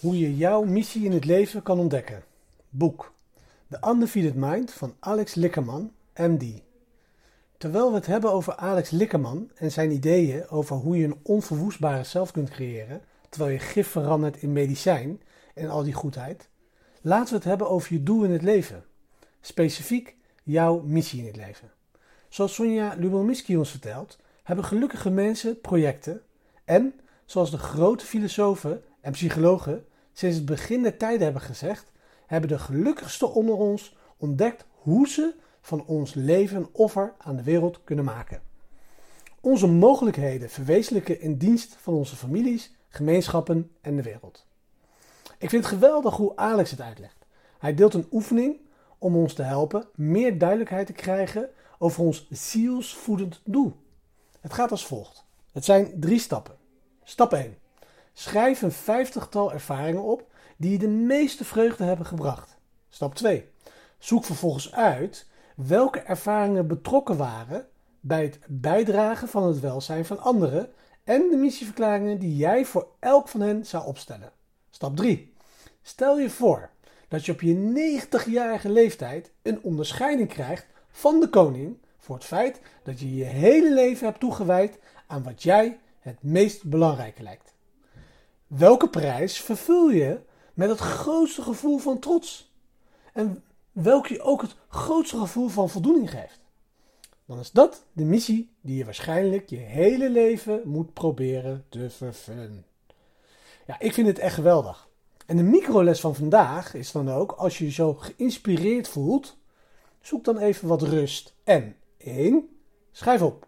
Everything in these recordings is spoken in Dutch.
Hoe je jouw missie in het leven kan ontdekken. Boek The Undefeated Mind van Alex Likkerman, MD. Terwijl we het hebben over Alex Likkerman en zijn ideeën over hoe je een onverwoestbare zelf kunt creëren, terwijl je gif verandert in medicijn en al die goedheid, laten we het hebben over je doel in het leven. Specifiek jouw missie in het leven. Zoals Sonja Lubomirski ons vertelt, hebben gelukkige mensen projecten en, zoals de grote filosofen en psychologen sinds het begin der tijden hebben gezegd, hebben de gelukkigste onder ons ontdekt hoe ze van ons leven offer aan de wereld kunnen maken. Onze mogelijkheden verwezenlijken in dienst van onze families, gemeenschappen en de wereld. Ik vind het geweldig hoe Alex het uitlegt. Hij deelt een oefening om ons te helpen meer duidelijkheid te krijgen over ons zielsvoedend doel. Het gaat als volgt. Het zijn drie stappen. Stap 1. Schrijf een vijftigtal ervaringen op die je de meeste vreugde hebben gebracht. Stap 2. Zoek vervolgens uit welke ervaringen betrokken waren bij het bijdragen van het welzijn van anderen en de missieverklaringen die jij voor elk van hen zou opstellen. Stap 3. Stel je voor dat je op je 90-jarige leeftijd een onderscheiding krijgt van de koning voor het feit dat je je hele leven hebt toegewijd aan wat jij het meest belangrijke lijkt. Welke prijs vervul je met het grootste gevoel van trots? En welke je ook het grootste gevoel van voldoening geeft? Dan is dat de missie die je waarschijnlijk je hele leven moet proberen te vervullen. Ja, ik vind het echt geweldig. En de microles van vandaag is dan ook, als je je zo geïnspireerd voelt, zoek dan even wat rust. En 1. Schrijf op.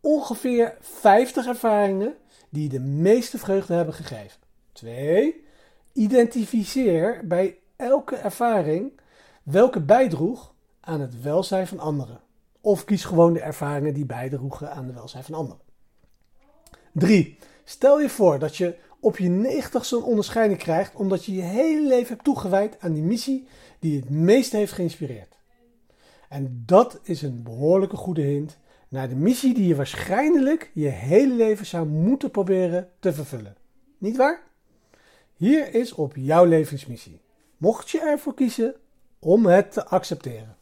Ongeveer 50 ervaringen die de meeste vreugde hebben gegeven. 2. Identificeer bij elke ervaring welke bijdroeg aan het welzijn van anderen. Of kies gewoon de ervaringen die bijdroegen aan het welzijn van anderen. 3. Stel je voor dat je op je negentigste een onderscheiding krijgt omdat je je hele leven hebt toegewijd aan die missie die het meest heeft geïnspireerd. En dat is een behoorlijke goede hint naar de missie die je waarschijnlijk je hele leven zou moeten proberen te vervullen. Niet waar? Hier is op jouw levensmissie. Mocht je ervoor kiezen om het te accepteren.